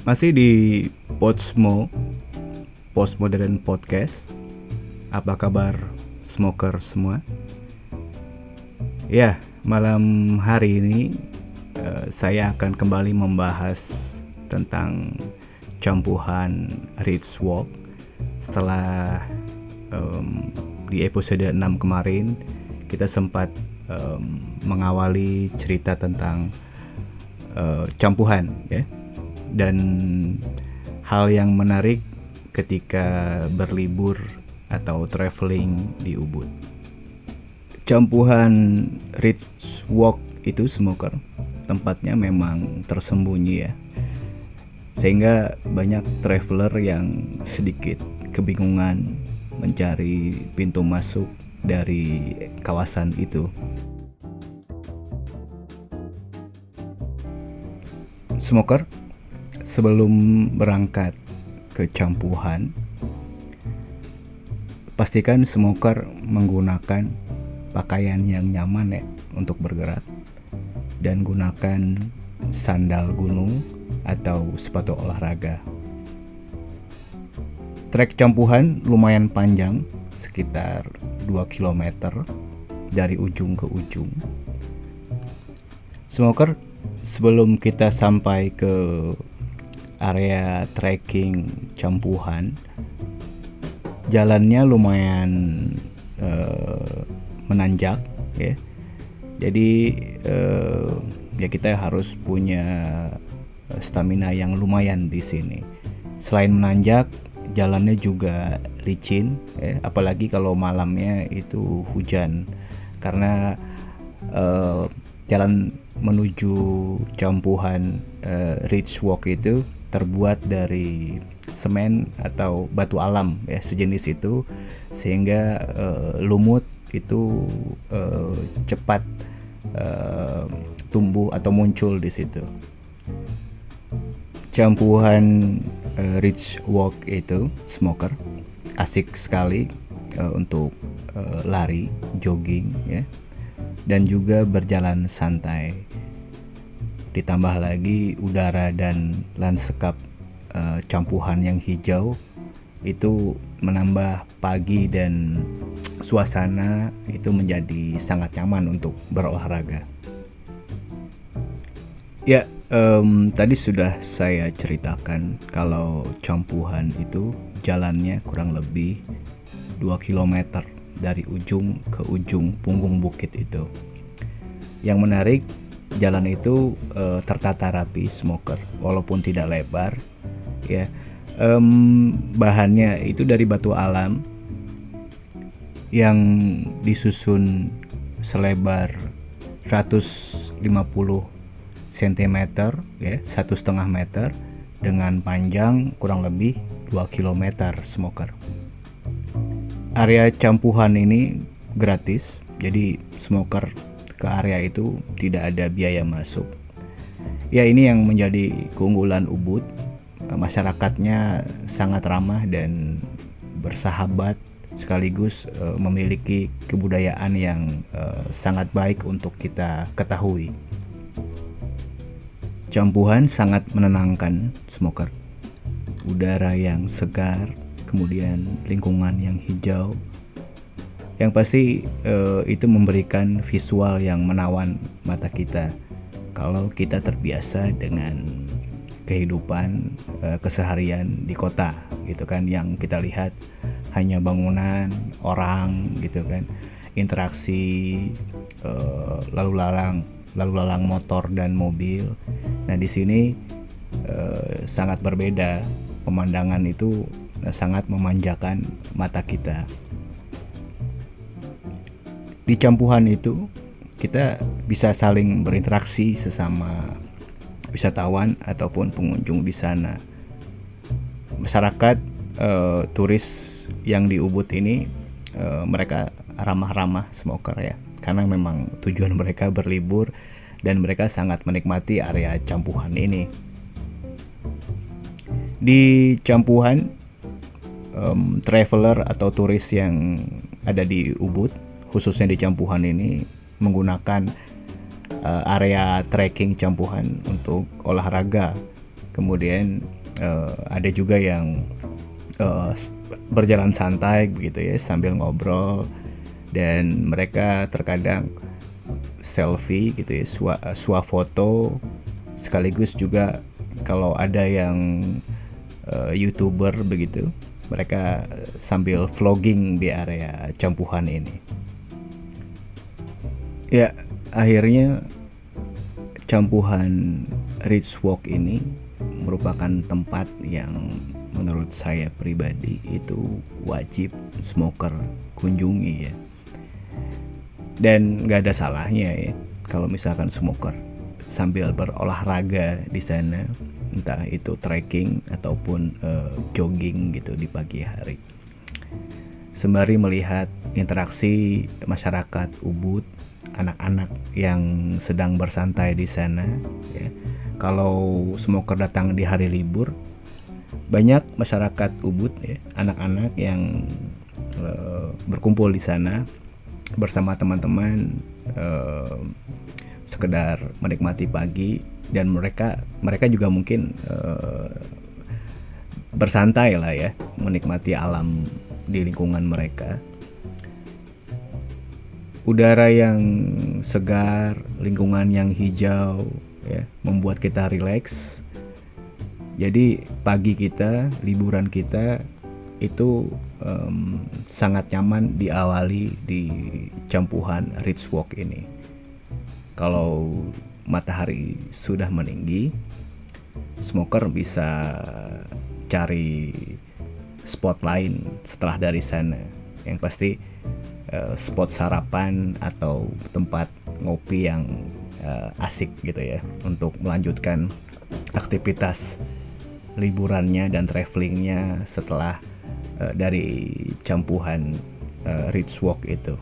Masih di Podsmo Postmodern Podcast. Apa kabar smoker semua? Ya, malam hari ini uh, Saya akan kembali membahas tentang campuhan Rich Walk. Setelah um, di episode 6 kemarin Kita sempat um, mengawali cerita tentang uh, campuhan ya dan hal yang menarik ketika berlibur atau traveling di Ubud. Campuhan Rich Walk itu smoker tempatnya memang tersembunyi ya. Sehingga banyak traveler yang sedikit kebingungan mencari pintu masuk dari kawasan itu. Smoker sebelum berangkat ke campuhan pastikan smoker menggunakan pakaian yang nyaman ya untuk bergerak dan gunakan sandal gunung atau sepatu olahraga. Trek campuhan lumayan panjang, sekitar 2 km dari ujung ke ujung. Smoker sebelum kita sampai ke area trekking campuhan jalannya lumayan uh, menanjak ya. Jadi uh, ya kita harus punya stamina yang lumayan di sini. Selain menanjak jalannya juga licin ya, apalagi kalau malamnya itu hujan. Karena uh, jalan menuju campuhan uh, Ridge Walk itu terbuat dari semen atau batu alam ya sejenis itu sehingga uh, lumut itu uh, cepat uh, tumbuh atau muncul di situ. Campuhan uh, Ridge Walk itu smoker asik sekali uh, untuk uh, lari, jogging ya dan juga berjalan santai. Ditambah lagi udara dan lanskap uh, campuhan yang hijau itu menambah pagi dan suasana itu menjadi sangat nyaman untuk berolahraga. Ya, um, tadi sudah saya ceritakan kalau campuhan itu jalannya kurang lebih 2 km dari ujung ke ujung punggung bukit itu. Yang menarik, jalan itu e, tertata rapi smoker, walaupun tidak lebar, ya. Um, bahannya itu dari batu alam yang disusun selebar 150 cm ya satu setengah meter dengan panjang kurang lebih 2 km smoker area campuhan ini gratis jadi smoker ke area itu tidak ada biaya masuk. Ya ini yang menjadi keunggulan Ubud. Masyarakatnya sangat ramah dan bersahabat sekaligus uh, memiliki kebudayaan yang uh, sangat baik untuk kita ketahui. Campuhan sangat menenangkan smoker. Udara yang segar kemudian lingkungan yang hijau yang pasti uh, itu memberikan visual yang menawan mata kita. Kalau kita terbiasa dengan kehidupan uh, keseharian di kota gitu kan yang kita lihat hanya bangunan orang gitu kan interaksi uh, lalu lalang lalu lalang motor dan mobil. Nah di sini sangat berbeda. Pemandangan itu sangat memanjakan mata kita. Di campuhan itu kita bisa saling berinteraksi sesama wisatawan ataupun pengunjung di sana. Masyarakat uh, turis yang di Ubud ini uh, mereka ramah-ramah smoker ya, karena memang tujuan mereka berlibur dan mereka sangat menikmati area campuhan ini. Di campuhan um, traveler atau turis yang ada di Ubud, khususnya di Campuhan ini menggunakan uh, area trekking Campuhan untuk olahraga. Kemudian uh, ada juga yang uh, berjalan santai begitu ya sambil ngobrol. Dan mereka terkadang selfie gitu ya sua, sua foto. Sekaligus juga kalau ada yang uh, youtuber begitu mereka sambil vlogging di area campuhan ini ya akhirnya campuhan Rich Walk ini merupakan tempat yang menurut saya pribadi itu wajib smoker kunjungi ya. Dan nggak ada salahnya ya kalau misalkan smoker sambil berolahraga di sana entah itu trekking ataupun uh, jogging gitu di pagi hari. Sembari melihat interaksi masyarakat Ubud anak-anak yang sedang bersantai di sana ya. Kalau smoker datang di hari libur banyak masyarakat Ubud ya anak-anak yang uh, berkumpul di sana bersama teman-teman uh, sekedar menikmati pagi dan mereka mereka juga mungkin uh, bersantai lah ya menikmati alam di lingkungan mereka udara yang segar lingkungan yang hijau ya membuat kita rileks jadi pagi kita liburan kita itu um, sangat nyaman diawali di campuhan Ridge Walk ini. Kalau matahari sudah meninggi, smoker bisa cari spot lain setelah dari sana. Yang pasti uh, spot sarapan atau tempat ngopi yang uh, asik gitu ya untuk melanjutkan aktivitas liburannya dan travelingnya setelah uh, dari campuhan uh, Ridge Walk itu.